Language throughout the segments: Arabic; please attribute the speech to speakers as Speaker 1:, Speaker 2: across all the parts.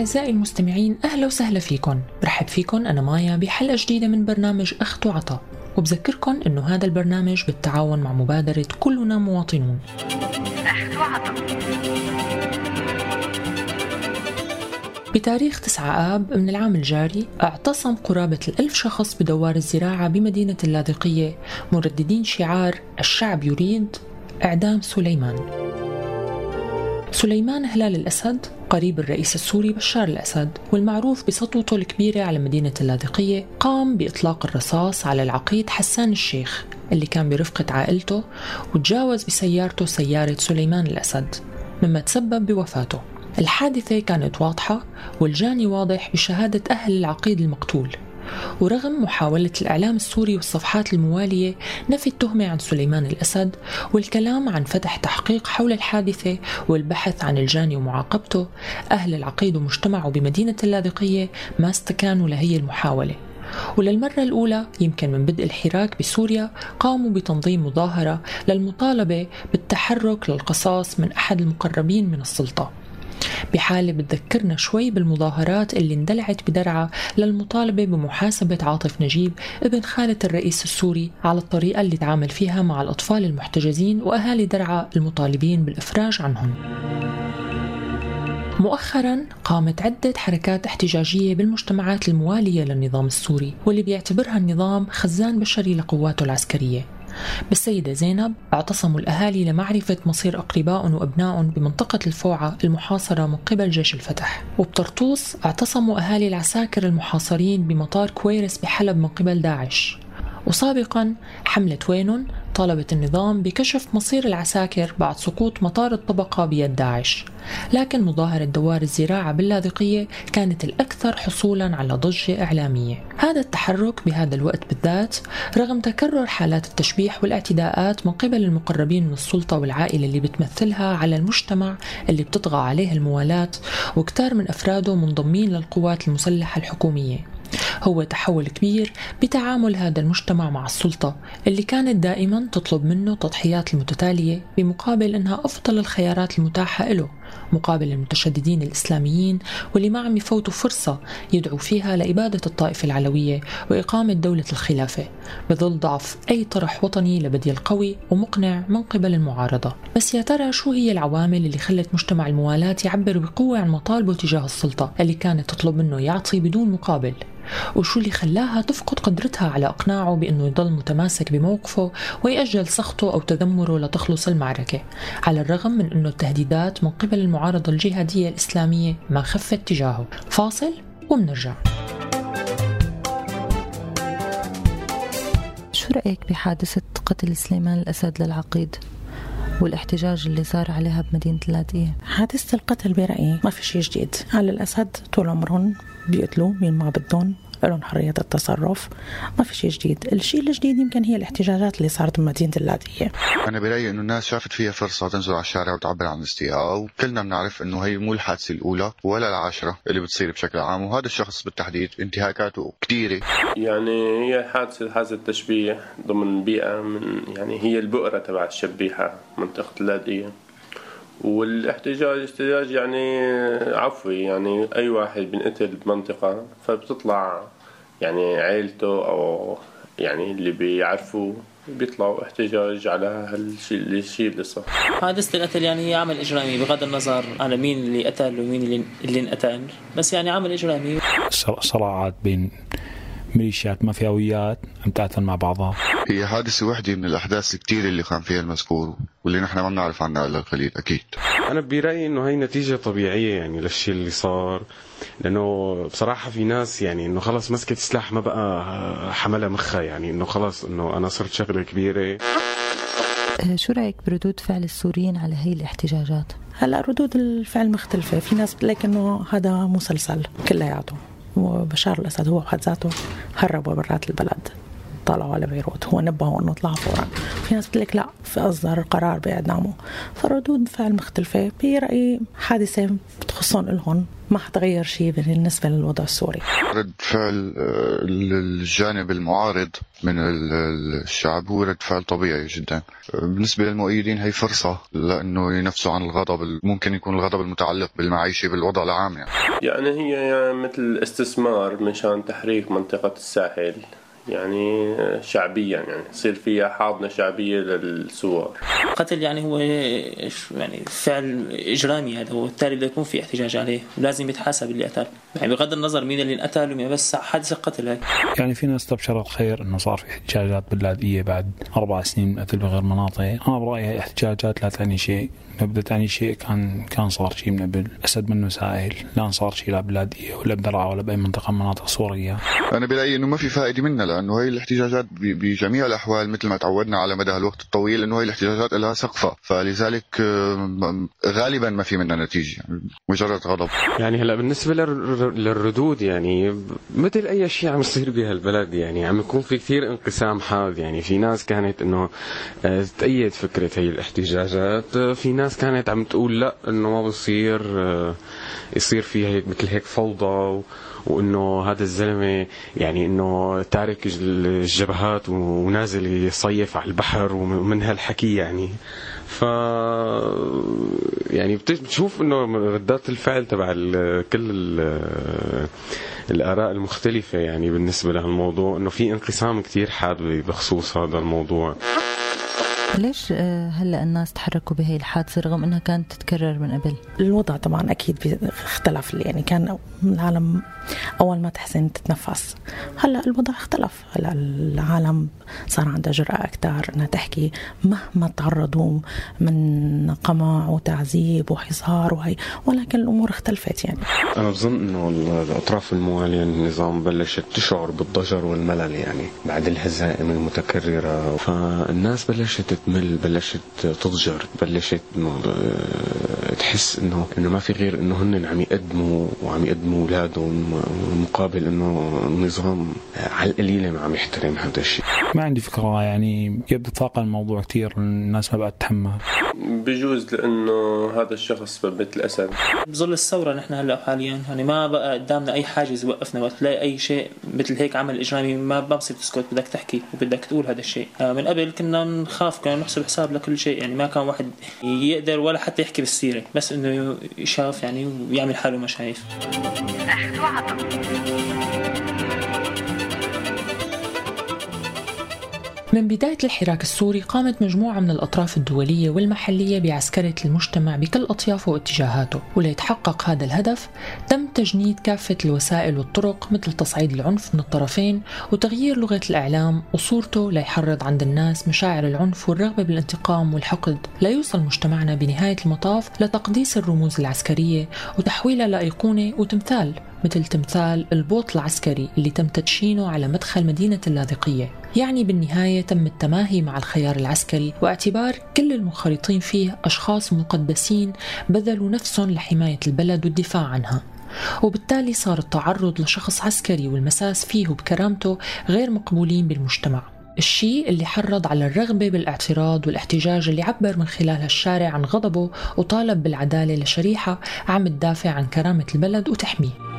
Speaker 1: أعزائي المستمعين أهلا وسهلا فيكم. برحب فيكم أنا مايا بحلقة جديدة من برنامج أخت وعطا. وبذكركم أنه هذا البرنامج بالتعاون مع مبادرة كلنا مواطنون. أخت وعطا. بتاريخ 9 آب من العام الجاري اعتصم قرابة الألف شخص بدوار الزراعة بمدينة اللاذقية مرددين شعار الشعب يريد إعدام سليمان. سليمان هلال الأسد قريب الرئيس السوري بشار الأسد والمعروف بسطوته الكبيرة على مدينة اللاذقية قام بإطلاق الرصاص على العقيد حسان الشيخ اللي كان برفقة عائلته وتجاوز بسيارته سيارة سليمان الأسد مما تسبب بوفاته. الحادثة كانت واضحة والجاني واضح بشهادة أهل العقيد المقتول. ورغم محاولة الإعلام السوري والصفحات الموالية نفي التهمة عن سليمان الأسد والكلام عن فتح تحقيق حول الحادثة والبحث عن الجاني ومعاقبته أهل العقيد ومجتمعه بمدينة اللاذقية ما استكانوا لهي المحاولة. وللمرة الأولى يمكن من بدء الحراك بسوريا قاموا بتنظيم مظاهرة للمطالبة بالتحرك للقصاص من أحد المقربين من السلطة. بحالة بتذكرنا شوي بالمظاهرات اللي اندلعت بدرعا للمطالبة بمحاسبة عاطف نجيب ابن خالة الرئيس السوري على الطريقة اللي تعامل فيها مع الأطفال المحتجزين وأهالي درعا المطالبين بالإفراج عنهم. مؤخرا قامت عدة حركات احتجاجية بالمجتمعات الموالية للنظام السوري واللي بيعتبرها النظام خزان بشري لقواته العسكرية. بالسيدة زينب اعتصموا الأهالي لمعرفة مصير أقربائهم وأبنائهم بمنطقة الفوعة المحاصرة من قبل جيش الفتح. وبطرطوس اعتصموا أهالي العساكر المحاصرين بمطار كويرس بحلب من قبل داعش. وسابقا حملة وينون؟ طالبت النظام بكشف مصير العساكر بعد سقوط مطار الطبقة بيد داعش. لكن مظاهرة دوار الزراعة باللاذقية كانت الأكثر حصولا على ضجة إعلامية. هذا التحرك بهذا الوقت بالذات رغم تكرر حالات التشبيح والاعتداءات من قبل المقربين من السلطة والعائلة اللي بتمثلها على المجتمع اللي بتطغى عليه الموالاة وكتار من أفراده منضمين للقوات المسلحة الحكومية. هو تحول كبير بتعامل هذا المجتمع مع السلطة اللي كانت دائما تطلب منه تضحيات المتتالية بمقابل أنها أفضل الخيارات المتاحة له مقابل المتشددين الإسلاميين واللي ما عم يفوتوا فرصة يدعوا فيها لإبادة الطائفة العلوية وإقامة دولة الخلافة بظل ضعف أي طرح وطني لبديل قوي ومقنع من قبل المعارضة. بس يا ترى شو هي العوامل اللي خلت مجتمع الموالاة يعبر بقوة عن مطالبه تجاه السلطة اللي كانت تطلب منه يعطي بدون مقابل؟ وشو اللي خلاها تفقد قدرتها على إقناعه بأنه يضل متماسك بموقفه ويأجل سخطه أو تذمره لتخلص المعركة على الرغم من أنه التهديدات من قبل المعارضة الجهادية الإسلامية ما خفت تجاهه. فاصل ومنرجع
Speaker 2: شو رأيك بحادثة قتل سليمان الأسد للعقيد؟ والاحتجاج اللي صار عليها بمدينة اللاذقية
Speaker 3: حادثة القتل برأيي ما في شيء جديد. على الأسد طول عمرهم بيقتلوا مين ما بدهم لهم حرية التصرف. ما في شيء جديد. الشيء الجديد يمكن هي الاحتجاجات اللي صارت بمدينة اللاذقية
Speaker 4: أنا برأيي إنه الناس شافت فيها فرصة تنزل على الشارع وتعبر عن استياء وكلنا بنعرف إنه هي مو الحادثة الأولى ولا العاشرة اللي بتصير بشكل عام وهذا الشخص بالتحديد انتهاكاته كثيرة.
Speaker 5: يعني هي حادثة حادثة تشبيه ضمن بيئة من يعني هي البؤرة تبع الشبيحة منطقة اللاذقية والاحتجاج احتجاج يعني عفوي يعني أي واحد بنقتل بمنطقة فبتطلع يعني عيلته أو يعني اللي بيعرفوه بيطلعوا احتجاج على هالشيء الشيء اللي صار.
Speaker 6: حادثة القتل يعني هي عمل إجرامي بغض النظر على مين اللي قتل ومين اللي اللي انقتل بس يعني عمل إجرامي.
Speaker 7: صراعات بين ميليشيات مافياويات عم تقاتل مع بعضها.
Speaker 4: هي حادثة وحدة من الأحداث الكثيرة اللي كان فيها المذكور واللي نحن ما بنعرف عنها إلا القليل أكيد.
Speaker 8: أنا برأيي إنه هي نتيجة طبيعية يعني للشيء اللي صار لأنه بصراحة في ناس يعني إنه خلص مسكت سلاح ما بقى حملها مخها يعني إنه خلص إنه أنا صرت شغلة كبيرة.
Speaker 2: أه، شو رأيك بردود فعل السوريين على هي الاحتجاجات؟
Speaker 3: هلا ردود الفعل مختلفة. في ناس بتقول لك إنه هذا مسلسل كلياته. وبشار الأسد هو بحد ذاته هربوا برات البلد. طلعوا على بيروت هو نبهوا انه طلع فورا. في ناس بتقول لك لا في أصدر قرار بإعدامه. فردود فعل مختلفة. برايي حادثة خصوصا لهم ما حتغير شيء بالنسبة للوضع السوري.
Speaker 4: رد فعل آه، الجانب المعارض من الشعب هو رد فعل طبيعي جدا. بالنسبة للمؤيدين هي فرصة لأنه ينفسوا عن الغضب ممكن يكون الغضب المتعلق بالمعيشة بالوضع العام يعني,
Speaker 5: يعني هي يعني مثل استثمار مشان تحريك منطقة الساحل. يعني شعبيا يعني يصير فيها حاضنة شعبية للثوار
Speaker 6: القتل يعني هو يعني فعل إجرامي هذا وبالتالي بده يكون في احتجاج عليه ولازم يتحاسب اللي قتل. يعني بغض النظر مين اللي انقتل بس حادثة قتل هيك.
Speaker 7: يعني في ناس تبشر الخير إنه صار في احتجاجات باللاذقيه بعد أربع سنين من قتل بغير مناطق. أنا برأيي احتجاجات لا تعني شيء. نبدا تعني شيء كان كان صار شيء من قبل. أسد منه سائل. لا صار شيء لا بلادية ولا بدرعا ولا بأي منطقة من مناطق سوريا
Speaker 4: أنا برأيي إنه ما في فائدة منها لأنه هي الاحتجاجات بجميع الأحوال مثل ما تعودنا على مدى الوقت الطويل إنه هي الاحتجاجات لها سقفة. فلذلك آه، غالبا ما في منها نتيجة. مجرد غضب.
Speaker 8: يعني هلأ بالنسبة للردود يعني مثل أي شيء عم يصير بهالبلد يعني عم يكون في كثير انقسام حاد. يعني في ناس كانت إنه آه، تأيد فكرة هي الاحتجاجات. آه، في ناس كانت عم تقول لأ إنه ما بصير يصير في هيك مثل هيك فوضى وإنه هذا الزلمة يعني إنه تارك الجبهات ونازل يصيف على البحر ومن هالحكي يعني. ف يعني بتشوف إنه ردات الفعل تبع كل الآراء المختلفة يعني بالنسبة لهالموضوع إنه في انقسام كثير حاد بخصوص هذا الموضوع.
Speaker 2: ليش آه، هلا الناس تحركوا بهي الحادثة رغم إنها كانت تتكرر من قبل؟
Speaker 3: الوضع طبعا أكيد اختلف يعني كان العالم أول ما تحسن تتنفس. هلا الوضع اختلف. هلا العالم صار عندها جرأة أكثر إنها تحكي مهما تعرضوا من قمع وتعذيب وحصار وهي ولكن الأمور اختلفت يعني.
Speaker 8: أنا بظن إنه الأطراف الموالية للنظام بلشت تشعر بالضجر والملل يعني بعد الهزائم المتكررة. فالناس بلشت تمل بلشت تضجر بلشت آه، تحس إنه إنه ما في غير إنه هن عم يقدموا وعم يقدموا أولادهم مقابل إنه النظام على القليله ما عم يحترم هذا الشيء.
Speaker 7: ما عندي فكرة يعني يبدو طاقه الموضوع كثير الناس ما بقت تتحمل
Speaker 5: بجوز لأنه هذا الشخص مثل اسد
Speaker 6: بظل الثورة نحن هلأ حاليا يعني ما بقى قدامنا أي حاجز يوقفنا وقت تلاقي أي شيء مثل هيك عمل إجرامي ما بصير تسكت بدك تحكي وبدك تقول هذا الشيء. آه، من قبل كنا نخاف كنا نحسب حساب لكل شيء يعني ما كان واحد يقدر ولا حتى يحكي بالسيرة بس إنه يشاف يعني ويعمل حاله ما شايف.
Speaker 1: من بداية الحراك السوري قامت مجموعة من الأطراف الدولية والمحلية بعسكرة المجتمع بكل أطيافه واتجاهاته وليتحقق هذا الهدف تم تجنيد كافة الوسائل والطرق مثل تصعيد العنف من الطرفين وتغيير لغة الإعلام وصورته ليحرض عند الناس مشاعر العنف والرغبة بالانتقام والحقد. ليوصل مجتمعنا بنهاية المطاف لتقديس الرموز العسكرية وتحويلها لأيقونة وتمثال. مثل تمثال البوط العسكري اللي تم تدشينه على مدخل مدينة اللاذقية. يعني بالنهاية تم التماهي مع الخيار العسكري واعتبار كل المنخرطين فيه أشخاص مقدسين بذلوا نفسهم لحماية البلد والدفاع عنها. وبالتالي صار التعرض لشخص عسكري والمساس فيه بكرامته غير مقبولين بالمجتمع. الشيء اللي حرض على الرغبة بالاعتراض والاحتجاج اللي عبر من خلالها الشارع عن غضبه وطالب بالعدالة لشريحة عم تدافع عن كرامة البلد وتحميه.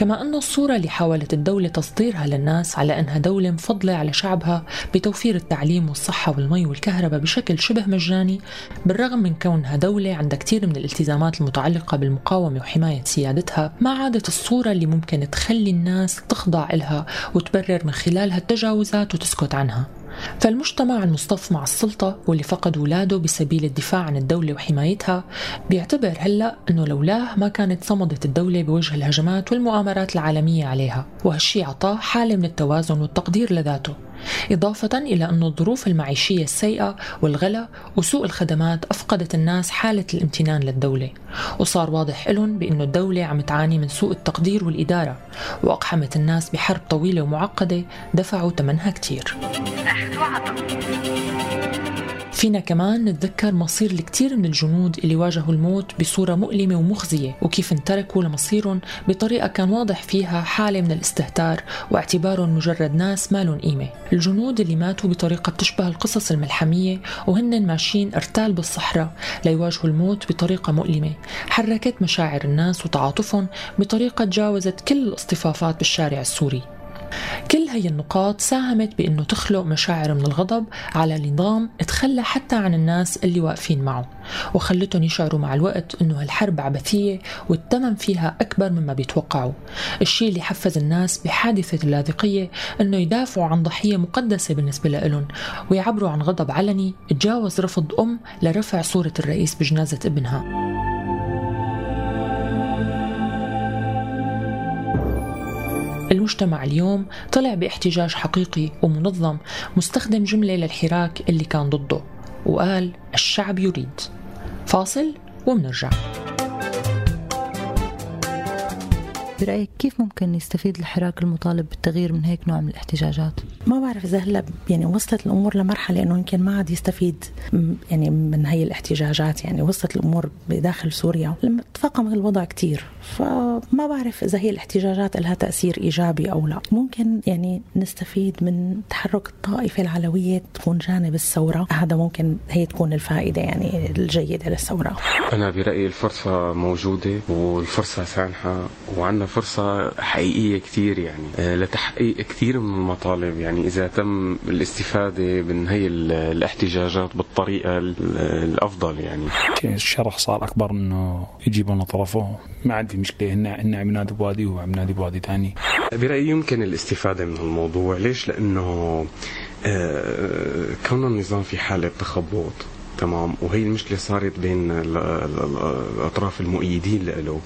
Speaker 1: كما أن الصورة اللي حاولت الدولة تصديرها للناس على أنها دولة مفضلة على شعبها بتوفير التعليم والصحة والمي والكهرباء بشكل شبه مجاني بالرغم من كونها دولة عندها كثير من الالتزامات المتعلقة بالمقاومة وحماية سيادتها ما عادت الصورة اللي ممكن تخلي الناس تخضع إلها وتبرر من خلالها التجاوزات وتسكت عنها. فالمجتمع المصطف مع السلطة واللي فقد أولاده بسبيل الدفاع عن الدولة وحمايتها بيعتبر هلأ أنه لولاه ما كانت صمدت الدولة بوجه الهجمات والمؤامرات العالمية عليها وهالشي عطاه حالة من التوازن والتقدير لذاته. إضافة إلى أن الظروف المعيشية السيئة والغلا وسوء الخدمات أفقدت الناس حالة الامتنان للدولة. وصار واضح لهم بأنه الدولة عم تعاني من سوء التقدير والإدارة وأقحمت الناس بحرب طويلة ومعقدة دفعوا ثمنها كتير. فينا كمان نتذكر مصير الكثير من الجنود اللي واجهوا الموت بصورة مؤلمة ومخزية وكيف انتركوا لمصيرهم بطريقة كان واضح فيها حالة من الاستهتار واعتبارهم مجرد ناس ما لهم قيمة. الجنود اللي ماتوا بطريقة بتشبه القصص الملحمية وهن ماشيين ارتال بالصحراء ليواجهوا الموت بطريقة مؤلمة. حركت مشاعر الناس وتعاطفهم بطريقة تجاوزت كل الاصطفافات بالشارع السوري. كل هي النقاط ساهمت بأنه تخلق مشاعر من الغضب على النظام تخلى حتى عن الناس اللي واقفين معه وخلتهم يشعروا مع الوقت أنه هالحرب عبثية والثمن فيها أكبر مما بيتوقعوا. الشيء اللي حفز الناس بحادثة اللاذقية أنه يدافعوا عن ضحية مقدسة بالنسبة لهم ويعبروا عن غضب علني تجاوز رفض أم لرفع صورة الرئيس بجنازة ابنها. المجتمع اليوم طلع باحتجاج حقيقي ومنظم مستخدم جملة للحراك اللي كان ضده وقال الشعب يريد. فاصل ومنرجع.
Speaker 2: برأيك كيف ممكن يستفيد الحراك المطالب بالتغيير من هيك نوع من الاحتجاجات؟
Speaker 3: ما بعرف إذا هلا يعني وصلت الأمور لمرحلة إنه يمكن ما عاد يستفيد يعني من هي الاحتجاجات. يعني وصلت الأمور بداخل سوريا لما تفاقم الوضع كتير. فما بعرف إذا هي الاحتجاجات لها تأثير إيجابي أو لا. ممكن يعني نستفيد من تحرك الطائفة العلوية تكون جانب الثورة. هذا ممكن هي تكون الفائدة يعني الجيدة للثورة.
Speaker 8: أنا برأيي الفرصة موجودة والفرصة سانحة وعندنا فرصة حقيقية كثير يعني. آه، لتحقيق كثير من المطالب يعني. إذا تم الاستفادة من هي الاحتجاجات بالطريقة الأفضل يعني.
Speaker 7: الشرح صار أكبر أنه يجيبون طرفه. ما عندي مشكلة. هن هن عم ينادوا بوادي وعم ينادي بوادي ثاني
Speaker 8: برأيي يمكن الاستفادة من الموضوع. ليش؟ لأنه آه، كون النظام في حالة تخبط تمام. وهي المشكلة صارت بين الأطراف المؤيدين له.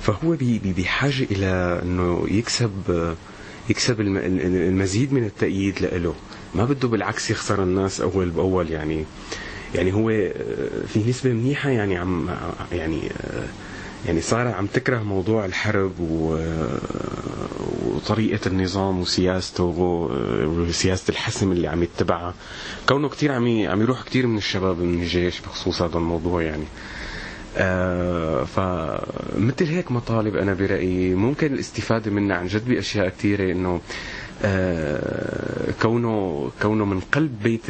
Speaker 8: فهو بحاجة إلى إنه يكسب يكسب المزيد من التأييد له. ما بده بالعكس يخسر الناس أول بأول يعني. يعني هو في نسبة منيحة يعني عم يعني يعني صار عم تكره موضوع الحرب و... وطريقة النظام وسياسته وسياسة الحسم اللي عم يتبعها كونه كثير عم. عم يروح كثير من الشباب من الجيش بخصوص هذا الموضوع يعني آه فمثل هيك مطالب أنا برأيي ممكن الاستفادة منها عن جد بأشياء كثيره إنه آه كونه كونه من قلب بيت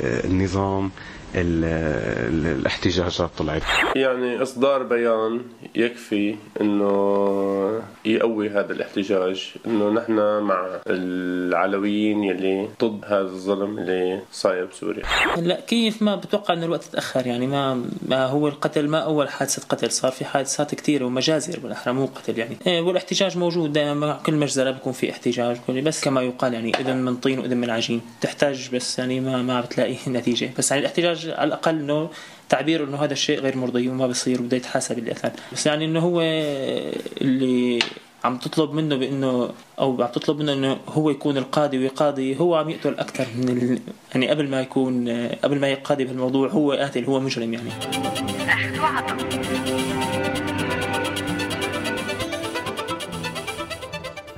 Speaker 8: النظام الاحتجاجات طلعت.
Speaker 5: يعني إصدار بيان يكفي إنه يقوي هذا الاحتجاج إنه نحن مع العلويين يلي ضد هذا الظلم اللي صاير بسوريا.
Speaker 6: لا كيف ما بتوقع إنه الوقت تأخر؟ يعني ما ما هو القتل ما أول حادثة قتل صار في حادثات كثيره ومجازر بالأحرى مو قتل يعني. إيه، والاحتجاج موجود دائما مع كل مجزرة بيكون في احتجاج بس كما يقال يعني إذن من طين وإذن من عجين. تحتاج بس يعني ما ما بتلاقي نتيجة. بس يعني الاحتجاج على الأقل إنه تعبير إنه هذا الشيء غير مرضي وما بصير وبده يتحاسب الاثر بس يعني إنه هو اللي عم تطلب منه بإنه أو عم تطلب منه إنه هو يكون القاضي ويقاضي هو عم يقتل أكثر من ال... يعني قبل ما يكون قبل ما يقاضي بهالموضوع هو قاتل هو مجرم يعني.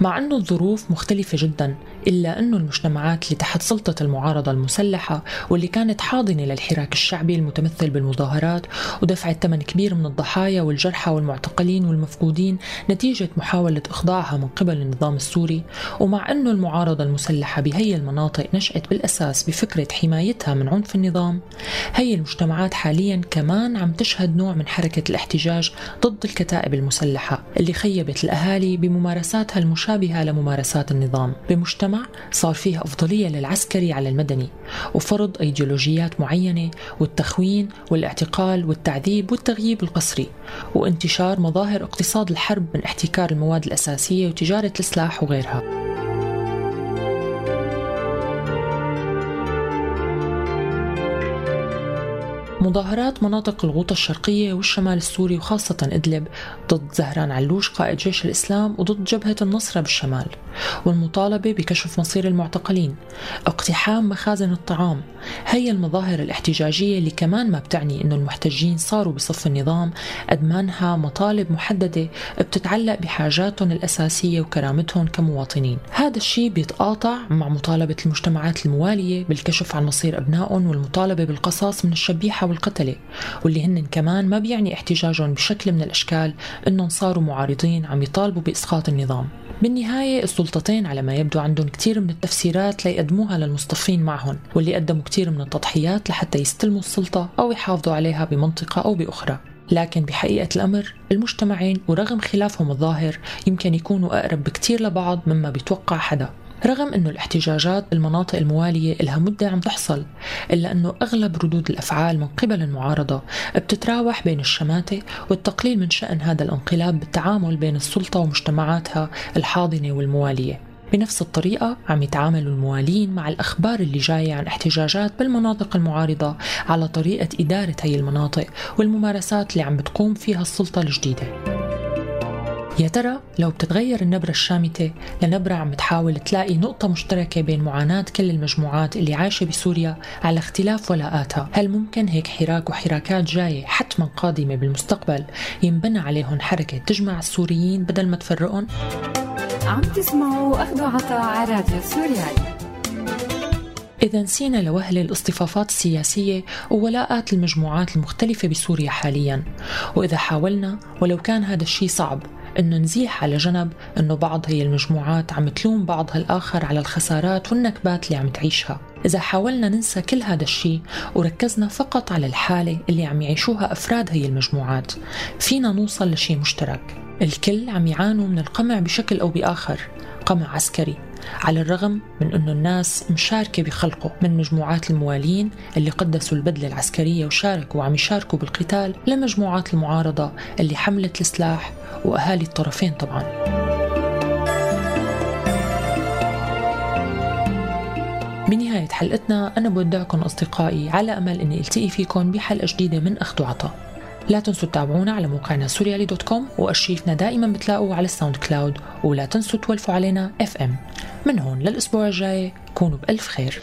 Speaker 1: مع أنه الظروف مختلفة جدا إلا أن المجتمعات اللي تحت سلطة المعارضة المسلحة واللي كانت حاضنة للحراك الشعبي المتمثل بالمظاهرات ودفع ثمن كبير من الضحايا والجرحى والمعتقلين والمفقودين نتيجة محاولة إخضاعها من قبل النظام السوري ومع أنه المعارضة المسلحة بهي المناطق نشأت بالأساس بفكرة حمايتها من عنف النظام هي المجتمعات حاليا كمان عم تشهد نوع من حركة الاحتجاج ضد الكتائب المسلحة اللي خيبت الأهالي بممارساتها المشابهة لممارسات النظام بمجتمع صار فيه أفضلية للعسكري على المدني وفرض أيديولوجيات معينة والتخوين والاعتقال والتعذيب والتغييب القسري وانتشار مظاهر اقتصاد الحرب من احتكار المواد الأساسية وتجارة السلاح وغيرها. مظاهرات مناطق الغوطة الشرقية والشمال السوري وخاصة إدلب ضد زهران علوش قائد جيش الإسلام وضد جبهة النصرة بالشمال. والمطالبة بكشف مصير المعتقلين. اقتحام مخازن الطعام. هي المظاهر الاحتجاجية اللي كمان ما بتعني أنه المحتجين صاروا بصف النظام قد ما أنها مطالب محددة بتتعلق بحاجاتهم الأساسية وكرامتهم كمواطنين. هذا الشيء بيتقاطع مع مطالبة المجتمعات الموالية بالكشف عن مصير أبنائهم والمطالبة بالقصاص من الشبيحة والقتلة واللي هن كمان ما بيعني احتجاجهم بشكل من الأشكال أنهم صاروا معارضين عم يطالبوا بإسقاط النظام. بالنهاية السلطتين على ما يبدو عندهم كثير من التفسيرات ليقدموها للمصطفين معهم واللي قدموا كثير من التضحيات لحتى يستلموا السلطة أو يحافظوا عليها بمنطقة أو بأخرى. لكن بحقيقة الأمر المجتمعين ورغم خلافهم الظاهر يمكن يكونوا أقرب بكتير لبعض مما بيتوقع حدا. رغم أنه الاحتجاجات بالمناطق الموالية لها مدة عم تحصل إلا أنه أغلب ردود الأفعال من قبل المعارضة بتتراوح بين الشماتة والتقليل من شأن هذا الانقلاب بالتعامل بين السلطة ومجتمعاتها الحاضنة والموالية. بنفس الطريقة عم يتعاملوا الموالين مع الأخبار اللي جاية عن احتجاجات بالمناطق المعارضة على طريقة إدارة هي المناطق والممارسات اللي عم بتقوم فيها السلطة الجديدة. يا ترى لو بتتغير النبرة الشامتة لنبرة عم تحاول تلاقي نقطة مشتركة بين معاناة كل المجموعات اللي عايشة بسوريا على اختلاف ولاءاتها؟ هل ممكن هيك حراك وحراكات جاية حتما قادمة بالمستقبل ينبنى عليهم حركة تجمع السوريين بدل ما تفرقهم؟
Speaker 9: عم تسمعوا أخذ عطاء على راديو سوريالي
Speaker 1: إذا نسينا لوهلة الاصطفافات السياسية وولاءات المجموعات المختلفة بسوريا حاليا. وإذا حاولنا ولو كان هذا الشيء صعب أنه نزيح على جنب أنه بعض هي المجموعات عم تلوم بعضها الآخر على الخسارات والنكبات اللي عم تعيشها. إذا حاولنا ننسى كل هذا الشيء وركزنا فقط على الحالة اللي عم يعيشوها أفراد هي المجموعات فينا نوصل لشيء مشترك. الكل عم يعانوا من القمع بشكل أو بآخر قمع عسكري على الرغم من أنه الناس مشاركة بخلقه من مجموعات الموالين اللي قدسوا البدلة العسكرية وشاركوا وعم يشاركوا بالقتال لمجموعات المعارضة اللي حملت السلاح وأهالي الطرفين طبعاً. بنهاية حلقتنا أنا بودعكم أصدقائي على أمل أني ألتقي فيكم بحلقة جديدة من أخذ وعطاء. لا تنسوا تتابعونا على موقعنا سوريالي dot com وأرشيفنا دائما بتلاقوه على الساوند كلاود ولا تنسوا تولفوا علينا FM من هون للأسبوع الجاي. كونوا بألف خير.